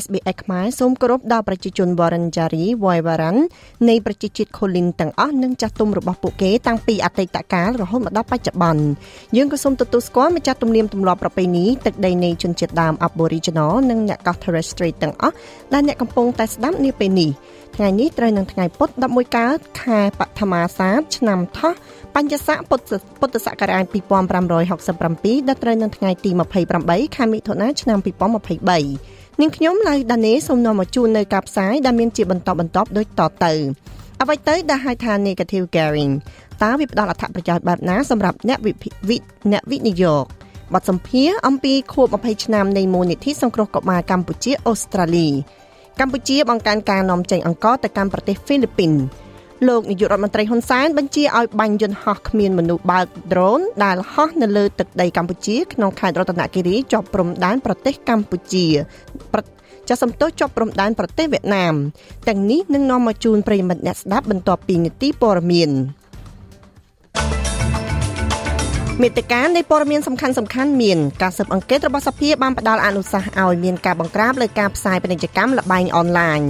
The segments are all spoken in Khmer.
SBS ខ្មែរសូមគោរពដល់ប្រជាជន Wurundjeri Woi-wurrung នៃប្រជាជាតិ Kulin ទាំងអស់និងចាស់ទុំរបស់ពួកគេតាំងពីអតីតកាលរហូតមកដល់បច្ចុប្បន្នយើងក៏សូមទទួលស្គាល់ម្ចាស់ទំនៀមទម្លាប់ប្រពៃណីទឹកដីនៃជនជាតិដើម Aboriginal និងអ្នកកោះ Torres Strait ទាំងអស់ដែលអ្នកកំពុងតែស្ដាប់នាពេលនេះថ្ងៃនេះត្រូវនឹងថ្ងៃពុធ11កើតខែបឋមាសាទឆ្នាំថោះបញ្ញស័កពុទ្ធពុទ្ធសករាជ2567ដែលត្រូវនៅថ្ងៃទី28ខែមិថុនាឆ្នាំ2023 នាងខ្ញុំឡៅដានេសូមនាំមកជូននៅការផ្សាយដែលមានជាបន្តបន្ទាប់ដូចតទៅអ្វីទៅដែលហៅថា negative gearing តើវាផ្ដល់អត្ថប្រយោជន៍បែបណាសម្រាប់អ្នកវិអ្នកវិនិយោគបទសម្ភាសអំពីខួប20ឆ្នាំនៃមូលនិធិសង្គ្រោះកុមារកម្ពុជាអូស្ត្រាលីកម្ពុជាបង្កើនការនាំចេញអង្ករទៅកាន់ប្រទេសហ្វីលីពីន លោកនាយករដ្ឋមន្ត្រីហ៊ុនសែនបញ្ជាឲ្យបាញ់យន្តហោះគ្មានមនុស្សបើកដ្រូនដែលហោះនៅលើទឹកដីកម្ពុជាក្នុងខេត្តរតនគិរីជាប់ព្រំដែនប្រទេសកម្ពុជាចាសសំទោសជាប់ព្រំដែនប្រទេសវៀតណាមទាំងនេះនឹងនាំមកជូនប្រិយមិត្តអ្នកស្ដាប់បន្ទាប់ពីនីតិព័រមានមេតិការនៃព័ត៌មានសំខាន់សំខាន់មានការស៊ើបអង្កេតរបស់សភាបានផ្ដល់អនុសាសន៍ឲ្យមានការបង្ក្រាបលើការផ្សាយពាណិជ្ជកម្មលបែងអនឡាញ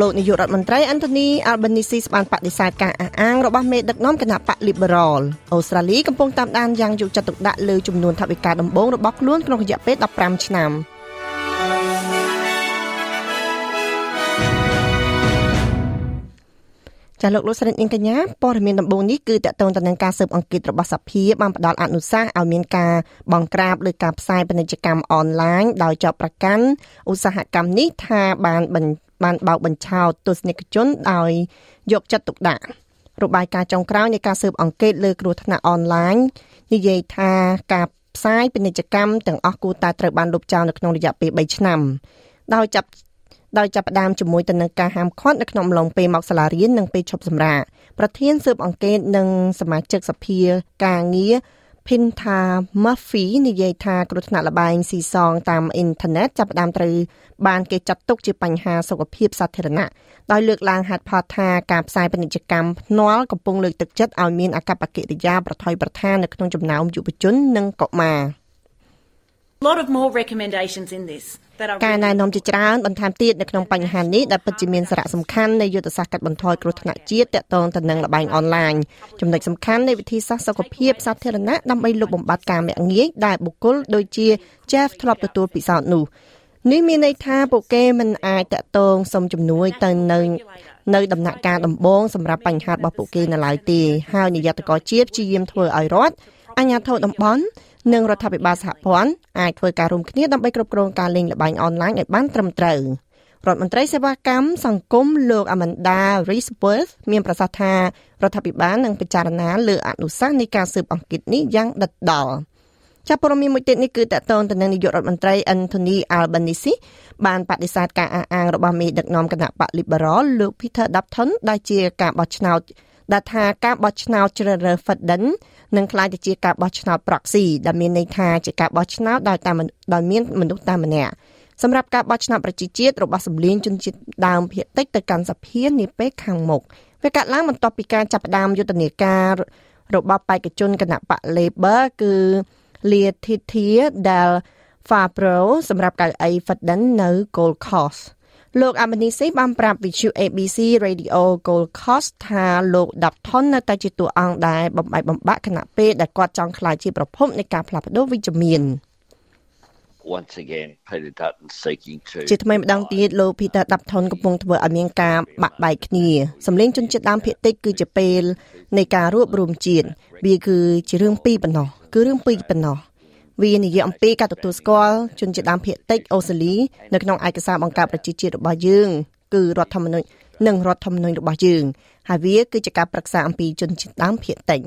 លោកនាយករដ្ឋមន្ត្រី Anthony Albanese បានបដិសេធការអះអាងរបស់មេដឹកនាំគណៈបក Liberal អូស្ត្រាលីកំពុងតាមដានយ៉ាងយកចិត្តទុកដាក់លើចំនួនថវិកាដំបូងរបស់ខ្លួនក្នុងរយៈពេល15ឆ្នាំចាលោកលោកស្រីនាងកញ្ញាព័ត៌មានដំបូងនេះគឺតកតងទៅនឹងការស៊ើបអង្កេតរបស់សភាបានផ្ដល់អនុសាសន៍ឲ្យមានការបង្ក្រាបលើការផ្សាយពាណិជ្ជកម្មអនឡាញដោយចោទប្រកាន់ឧស្សាហកម្មនេះថាបានបញ្បានបោកបញ្ឆោតទស្សនិកជនដោយយកចិត្តទុកដាក់របាយការណ៍ចុងក្រោយនៃការស៊ើបអង្កេតលើគ្រោះថ្នាក់អនឡាញនិយាយថាការផ្សាយពាណិជ្ជកម្មទាំងអស់គួរតែត្រូវបានលុបចោលនៅក្នុងរយៈពេល3ឆ្នាំដោយចាប់ដោយចាប់ផ្ដើមជាមួយទៅនឹងការហាមឃាត់នៅក្នុងអំឡុងពេលមកសាលារៀននិងពេលឈប់សម្រាកប្រធានស៊ើបអង្កេតនិងសមាជិកសភាការងារ Pinta Murphy និយាយថាគ្រោះថ្នាក់លបែងស៊ីសងតាមអ៊ីនធឺណិតចាប់ផ្ដើមត្រូវបានគេចាត់ទុកជាបញ្ហាសុខភាពសាធារណៈដោយលើកឡើងហេតុផលថាការផ្សាយពាណិជ្ជកម្មភ្នាល់កំពុងលើកទឹកចិត្តឲ្យមានអកប្បកិរិយាប្រថុយប្រថាននៅក្នុងចំណោមយុវជននិងកុមារ lot of more recommendations in this ការណែនាំជាច្រើនបន្ថែមទៀតនៅក្នុងបញ្ហានេះដែលពិតជាមានសារៈសំខាន់នៃយុទ្ធសាស្ត្រកាត់បន្ថយគ្រោះថ្នាក់ជាតិទាក់ទងទៅនឹងលបែងអនឡាញចំណុចសំខាន់នៃវិធីសាស្ត្រសុខភាពសាធារណៈដើម្បីលុបបំបាត់ការមាក់ងាយដែលបុគ្គលដូចជា Jeff ធ្លាប់ទទួលពិសោធន៍នោះនេះមានន័យថាពួកគេមិនអាចតាក់ទងសុំជំនួយទៅនៅនៅដំណាក់កាលដំបូងសម្រាប់បញ្ហារបស់ពួកគេនៅឡើយទេហើយនាយកតកជាតិព្យាយាមធ្វើឲ្យរដ្ឋអាជ្ញាធរតំបន់ និងរដ្ឋាភិបាលសហព័ន្ធអាចធ្វើការរួមគ្នាដើម្បីគ្រប់គ្រងការលេងល្បែងអនឡាញឲ្យបានត្រឹមត្រូវរដ្ឋមន្ត្រីសេវាកម្មសង្គមលោក Amanda Risworth មានប្រសាសន៍ថារដ្ឋាភិបាលនឹងពិចារណាលើអនុសាសន៍នៃការស៊ើបអង្កេតនេះយ៉ាងដិតដល់ចាប់ព័ត៌មានមួយទៀតនេះគឺតកតងទៅនឹងនាយករដ្ឋមន្ត្រី Anthony Albanese បានបដិសេធការអះអាងរបស់មេដឹកនាំគណៈបក Liberal លោក Peter Dutton ដែលជាការបោះឆ្នោត ដែលថាការបោះឆ្នោតជ្រើសរើស Fedden នឹងក្លាយទៅជាការបោះឆ្នោត proxy ដែលមានន័យថាជាការបោះឆ្នោតដោយតាមដោយមានមនុស្សតែម្នាក់សម្រាប់ការបោះឆ្នោតប្រជាជាតិរបស់សម្លេងជនជាតិដើមភាគតិចទៅកាន់សភានាពេលខាងមុខវាកាត់ឡើងបន្ទាប់ពីការចាប់ផ្ដើមយុទ្ធនាការរបស់បេក្ខជនគណៈបក Labor គឺ Letitia Del Fabro សម្រាប់កៅអី Fedden នៅ Gold Coast លោកអាមេនីស៊ីបានប្រាប់វិទ្យុ ABC Radio Gold Coast ថាលោកដាប់ថុននៅតែជាតួអង្គដែលបំបែកបំបាក់គណៈពេលដែលគាត់ចង់ក្លាយជាប្រភពនៃការផ្លាស់ប្ដូរវិជ្ជមាន once again Peter Dutton seeking to ជាថ្មីម្ដងទៀតលោក Peter Dutton កំពុងធ្វើឲ្យមានការបាក់បែកគ្នាសម្លេងជនជាតិដើមភាគតិចគឺជាពេលនៃការរួបរวมជាតិវាគឺជារឿងពីរប៉ុណ្ណោះគឺរឿងពីរប៉ុណ្ណោះ វានិយាយអំពីការទទួលស្គាល់ជនជាតិដើមភាគតិចអូស្ត្រាលីនៅក្នុងឯកសារបង្កើតប្រជាជាតិរបស់យើងគឺរដ្ឋធម្មនុញ្ញនិងរដ្ឋធម្មនុញ្ញរបស់យើងហើយវាគឺជាការប្រឹក្សាអំពីជនជាតិដើមភាគតិច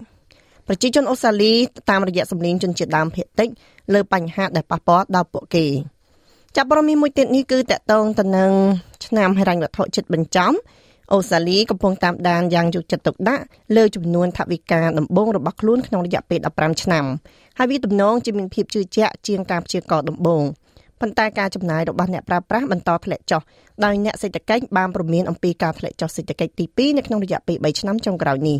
ប្រជាជនអូស្ត្រាលីតាមរយៈសម្លេងជនជាតិដើមភាគតិចលើបញ្ហាដែលប៉ះពាល់ដល់ពួកគេចាប់ព័ត៌មានមួយទៀតនេះគឺតកតងទៅនឹងឆ្នាំហិរញ្ញវត្ថុចិត្តបញ្ចំអូស្ត្រាលីកំពុងតាមដានយ៉ាងយកចិត្តទុកដាក់លើចំនួនថវិកាដំបូងរបស់ខ្លួនក្នុងរយៈពេល15ឆ្នាំ ហើយវាទំនងជាមានភាពជឿជាក់ជាងការព្យាករណ៍ដំបូងប៉ុន្តែការចំណាយរបស់អ្នកប្រើប្រាស់បន្តធ្លាក់ចុះដោយអ្នកសេដ្ឋកិច្ចបានព្រមានអំពីការធ្លាក់ចុះសេដ្ឋកិច្ចទី2នៅក្នុងរយៈពេល3ឆ្នាំចុងក្រោយនេះ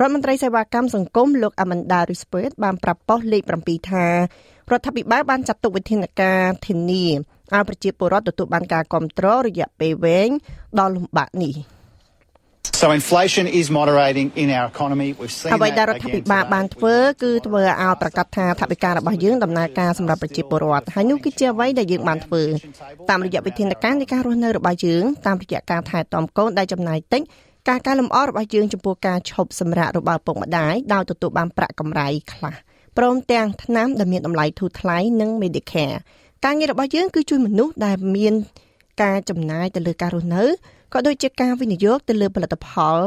រដ្ឋមន្ត្រីសេវាកម្មសង្គមលោក Amanda Rispert បានប្រាប់ប៉ុស្តិ៍លេខ7ថារដ្ឋាភិបាលបានចាត់ទុកវិធានការធានាឲ្យប្រជាពលរដ្ឋទទួលបានការគ្រប់គ្រងរយៈពេលវែងដ៏លំបាកនេះ So inflation is moderating in our economy. We've seen អ្វីដែលរដ្ឋាភិបាលបានធ្វើគឺធ្វើឲ្យប្រកាសថាថវិការបស់យើងដំណើរការសម្រាប់ប្រជាពលរដ្ឋហើយនោះគឺជាអ្វីដែលយើងបានធ្វើតាមរយៈវិធានការនៃការរស់នៅរបស់យើងតាមរយៈការថែទាំកូនដែលចំណាយតិចការកែលម្អរបស់យើងចំពោះការឈប់សម្រាករបស់ឪពុកម្ដាយដោយទទួលបានប្រាក់កម្រៃខ្លះព្រមទាំងថ្នាំដែលមានតម្លៃធូរថ្លៃនិង Medicare ការងាររបស់យើងគឺជួយមនុស្សដែលមានការចំណាយទៅលើការរស់នៅ ក៏ដូចជាការវិនិយោគទៅលើផលិតផល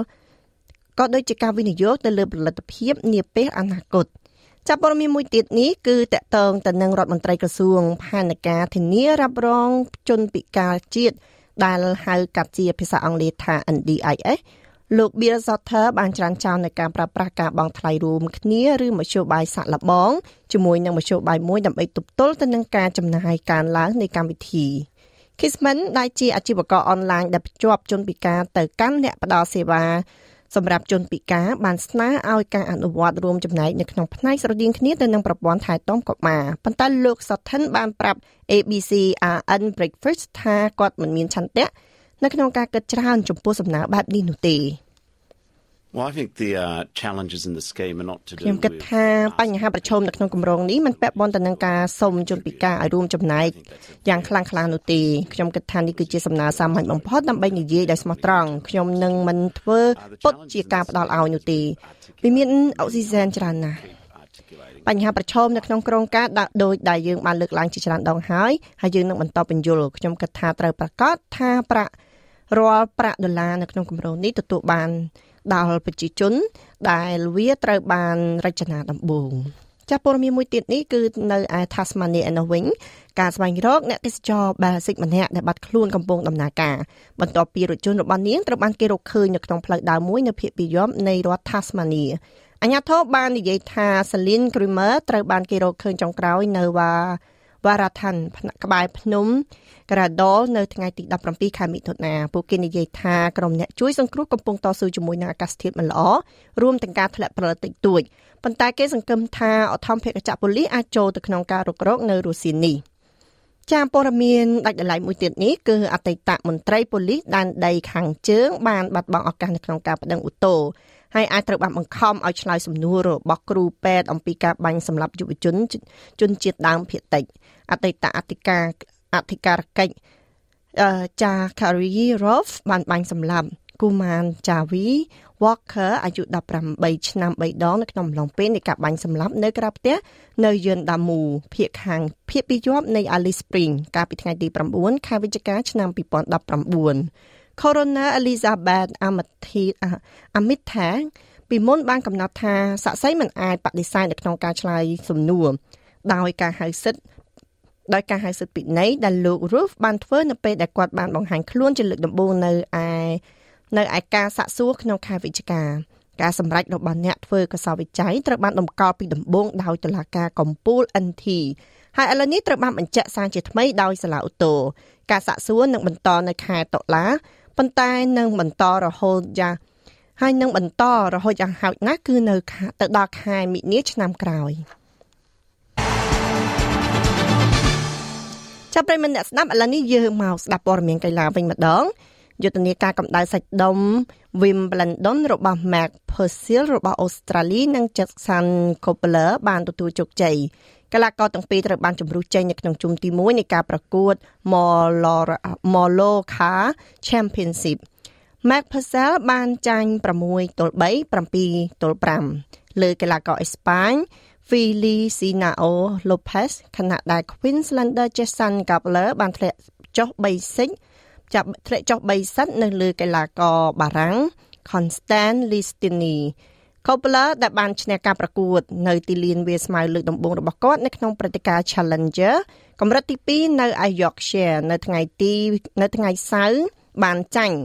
ក៏ដូចជាការវិនិយោគទៅលើផលិតភាពនាពេលអនាគតចាប់ព័ត៌មានមួយទៀតនេះគឺតកតងទៅនឹងរដ្ឋមន្ត្រីក្រសួងផែនការធានារ៉ាប់រងជនពិការជាតិដែលហៅកាត់ជាភាសាអង់គ្លេសថា NDIS លោក Bill Sotter បានច្រានចោលនៅការប្រើប្រាស់ការបង់ថ្លៃរួមគ្នាឬមធ្យោបាយសាក់លបងជាមួយនឹងមធ្យោបាយមួយដើម្បីទប់ទល់ទៅនឹងការចំណាយកើនឡើងនៃកម្មវិធី Kisman ដែលជាអាជីវករអនឡាញដែលភ្ជាប់ជនពិការទៅកាន់អ្នកផ្ដល់សេវាសម្រាប់ជនពិការបានស្នើឲ្យការអនុវត្តរួមចំណែកនៅក្នុងផ្នែកស្រដៀងគ្នាទៅនឹងប្រព័ន្ធថែទាំកុមារប៉ុន្តែលោក Sutton បានប្រាប់ ABC RN Breakfast ថាគាត់មិនមានឆន្ទៈនៅក្នុងការគិតច្រើនចំពោះសំណើបែបនេះនោះទេ Well, I think the uh, challenges in the scheme are not to do ខ្ញុំគិត with ថាបញ្ហាប្រឈមនៅក្នុងគម្រោងនេះมันពាក់ព័ន្ធទៅនឹងការសុំជនពិការឲ្យរួមចំណែកយ៉ាងខ្លាំងក្លានោះទេខ្ញុំគិតថានេះគឺជាសំណើសាមញ្ញបំផុតដើម្បីនិយាយដោយស្មោះត្រង់ខ្ញុំនឹងមិនធ្វើពុតជាការផ្ដាល់ឲ្យនោះទេវាមានអុកស៊ីហ្សែនច្រើនណាស់ articulating. បញ្ហាប្រឈមនៅក្នុងក្រុងការដាក់ដោយដែលយើងបានលើកឡើងជាច្រើនដងហើយហើយយើងនឹងបន្តបញ្យលខ្ញុំគិតថាត្រូវប្រកាសថាប្រាក់រាល់ប្រាក់ដុល្លារនៅក្នុងគម្រោងនេះទទួលបាន ដល់ប្រជាជន ដែលវាត្រូវបានរចនាដំបូងចាស់ព័ត៌មានមួយទៀតនេះគឺនៅឯ Tasmania ឯនោះវិញការស្វែងរកអ្នកទេសចរ Baltic ម្នាក់ដែលបាត់ខ្លួនកំពុងដំណើរការបន្ទាប់ពីរថយន្តរបស់នាងត្រូវបានគេរកឃើញនៅក្នុងផ្លូវដើរមួយនៅភូមិពីយមនៃរដ្ឋ Tasmania អាជ្ញាធរបាននិយាយថា Celine Creamer ត្រូវបានគេរកឃើញចុងក្រោយនៅវ៉ា វ៉ារ៉ាថាន់ក្បែរភ្នំក្រាដោលនៅថ្ងៃទី17ខែមិថុនាពួកគេនិយាយថាក្រុមអ្នកជួយសង្គ្រោះកំពុងតស៊ូជាមួយនឹងអាកាសធាតុមិនល្អរួមទាំងការធ្លាក់ប្រតិចតួចប៉ុន្តែគេសង្កឹមថាអធិមភេកចក្រប៉ូលីសអាចចូលទៅក្នុងការរុករកនៅរុស្ស៊ីនេះចាព័ត៌មានដាច់ដライមួយទៀតនេះគឺអតីតមន្ត្រីប៉ូលីសដែនដីខាងជើងបានបាត់បង់ឱកាសនៅក្នុងការប្តឹងឧទ្ធរ ហើយអាចត្រូវបានបង្ខំឲ្យឆ្លើយសំណួររបស់គ្រូពេទ្យអំពីការបាញ់សម្លាប់យុវជនជនជាតិដើមភាគតិចអតីតអធិការអធិការកិច្ចអឺចា Karirov បានបាញ់សម្លាប់គូម៉ានចាវី Walker អាយុ18ឆ្នាំ3ដងនៅក្នុងអំឡុងពេលនៃការបាញ់សម្លាប់នៅក្រៅផ្ទះនៅយឺនដាមូភូមិខាងភូមិពីយប់នៃ Alice Spring កាលពីថ្ងៃទី9ខែវិច្ឆិកាឆ្នាំ2019 Coroner Elizabeth Amity Amita ពីមុនបានកំណត់ថាសាក់សីមិនអាចបដិសេធនៅក្នុងការឆ្លើយសំណួរដោយការហៅសិទ្ធិដោយការហៅសិទ្ធិពិន័យដែលលោក Roof បានធ្វើនៅពេលដែលគាត់បានបង្ហាញខ្លួនជាលើកដំបូងនៅឯនៅឯការសាកសួរក្នុងខែវិច្ឆិកាការសម្រេចរបស់អ្នកធ្វើកសោវិច័យត្រូវបានតម្កល់ពីដំបូងដោយតុលាការកំពូល NT ហើយឥឡូវនេះត្រូវបានបញ្ជាក់សារជាថ្មីដោយសាលាឧទ្ធរការសាកសួរនឹងបន្តនៅខែតុលា ប៉ុន្តែនឹងបន្តរហូតយ៉ាងហើយនឹងបន្តរហូតយ៉ាងហោចណាស់គឺនៅទៅដល់ខែមិនិនាឆ្នាំក្រោយចាប់ប្រិយមិត្តអ្នកស្ដាប់ឥឡូវនេះយើងមកស្ដាប់ព័ត៌មានកីឡាវិញម្ដងយុទ្ធនាការកម្ដៅសាច់ដុំ Wimbledon របស់ Max Purcell របស់អូស្ត្រាលីនិង Jackson Kopler បានទទួលជោគជ័យ កីឡាករទាំងពីរត្រូវបានជម្រុះចេញនៅក្នុងជុំទី1នៃការប្រកួត Mallorca Championship Max Purcell បានចាញ់6ទល់3 7ទល់5លើកីឡាករអេស្ប៉ាញ Feliciano Lopez ខណៈដែល Queenslander Jason Gabler បានធ្លាក់ចុះ3សិចចាប់ធ្លាក់ចុះ3សិតនៅលើកីឡាករបារាំង Constant Listini Coppola ដែលបានឈ្នះការប្រកួត នៅទីលានវាស្មៅលើកដំបូងរបស់គាត់នៅក្នុងព្រឹត្តិការណ៍ Challenger កម្រិតទី2នៅ Yorkshire នៅថ្ងៃទីនៅថ្ងៃសៅរ៍បានចាញ់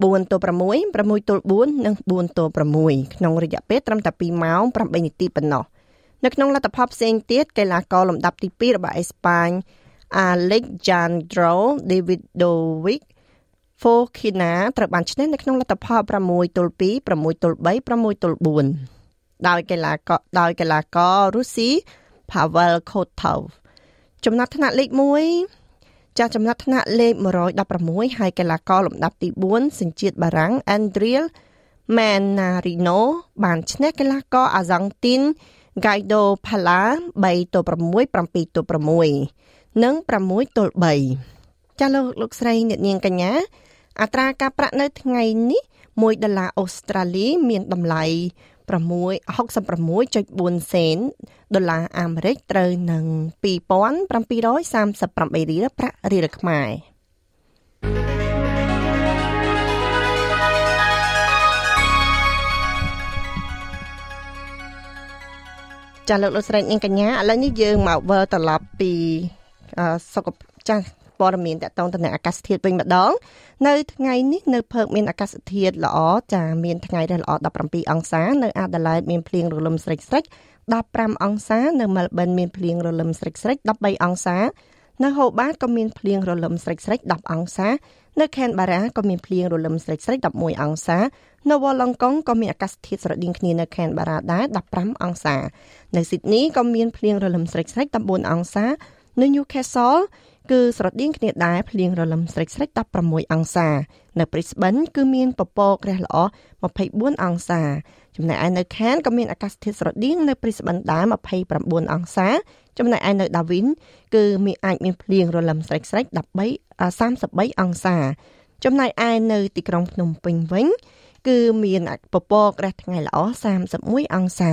4ទល់6 6ទល់4និង4ទល់6ក្នុងរយៈពេលត្រឹមតែ2ម៉ោង8នាទីប៉ុណ្ណោះនៅក្នុងលទ្ធផលផ្សេងទៀតកីឡាករលំដាប់ទី2របស់អេស្ប៉ាញ Alejandro Davidovic Fokina ត្រូវបានឈ្នះនៅក្នុងលទ្ធផល6ទល់2 6ទល់3 6ទល់4ដោយកីឡាករដោយកីឡាកររុស្ស៊ី Pavel Kotov ចំណាត់ថ្នាក់លេខ1ចាស់ចំណាត់ថ្នាក់លេខ116ហើយកីឡាករលំដាប់ទី4សញ្ជាតិបារាំង Andriel Manarino បានឈ្នះកីឡាករអាសង់ទីន Guido Pala 3ទល់6 7ទល់6និង6ទល់3ចាលោកលោកស្រីអ្នកនាងកញ្ញា អត្រាការប្រាក់នៅថ្ងៃនេះ1ដុល្លារអូស្ត្រាលីមានតម្លៃ66.4សេនដុល្លារអាមេរិកត្រូវនឹង2738រៀលប្រាក់រៀលខ្មែរចាលោកលោកស្រីនាងកញ្ញាឥឡូវនេះយើងមកវិលត្រឡប់ពីសុខចាស់ ព័ត៌មានតកតងតំណែងអាកាសធាតុវិញម្ដង នៅថ្ងៃនេះនៅភើកមានអាកាសធាតុល្អចាមានថ្ងៃរះល្អ17អង្សានៅអាដាលេដមានភ្លៀងរលឹមស្រិចស្រិច15អង្សានៅមែលប៊នមានភ្លៀងរលឹមស្រិចស្រិច13អង្សានៅហូបាតក៏មានភ្លៀងរលឹមស្រិចស្រិច10អង្សានៅខេនបារ៉ាក៏មានភ្លៀងរលឹមស្រិចស្រិច11អង្សានៅវ៉ាឡុងកុងក៏មានអាកាសធាតុស្រដៀងគ្នានៅខេនបារ៉ាដែរ15អង្សានៅស៊ីដនីក៏មានភ្លៀងរលឹមស្រិចស្រិច14អង្សានៅ Newcastle គឺស្រដៀងគ្នាដែរភ្លៀងរលឹមស្រិចស្រិច16អង្សា នៅ Brisbane គឺមានពពករះល្អ24អង្សា ចំណែកឯនៅ Cairns ក៏មានអាកាសធាតុស្រដៀងនៅ Brisbane ដែរ29អង្សា ចំណែកឯនៅ Darwin គឺមានអាចមានភ្លៀងរលឹមស្រិចស្រិច13 33អង្សា ចំណែកឯនៅទីក្រុងភ្នំពេញវិញ គឺមានពពករះថ្ងៃល្អ31អង្សា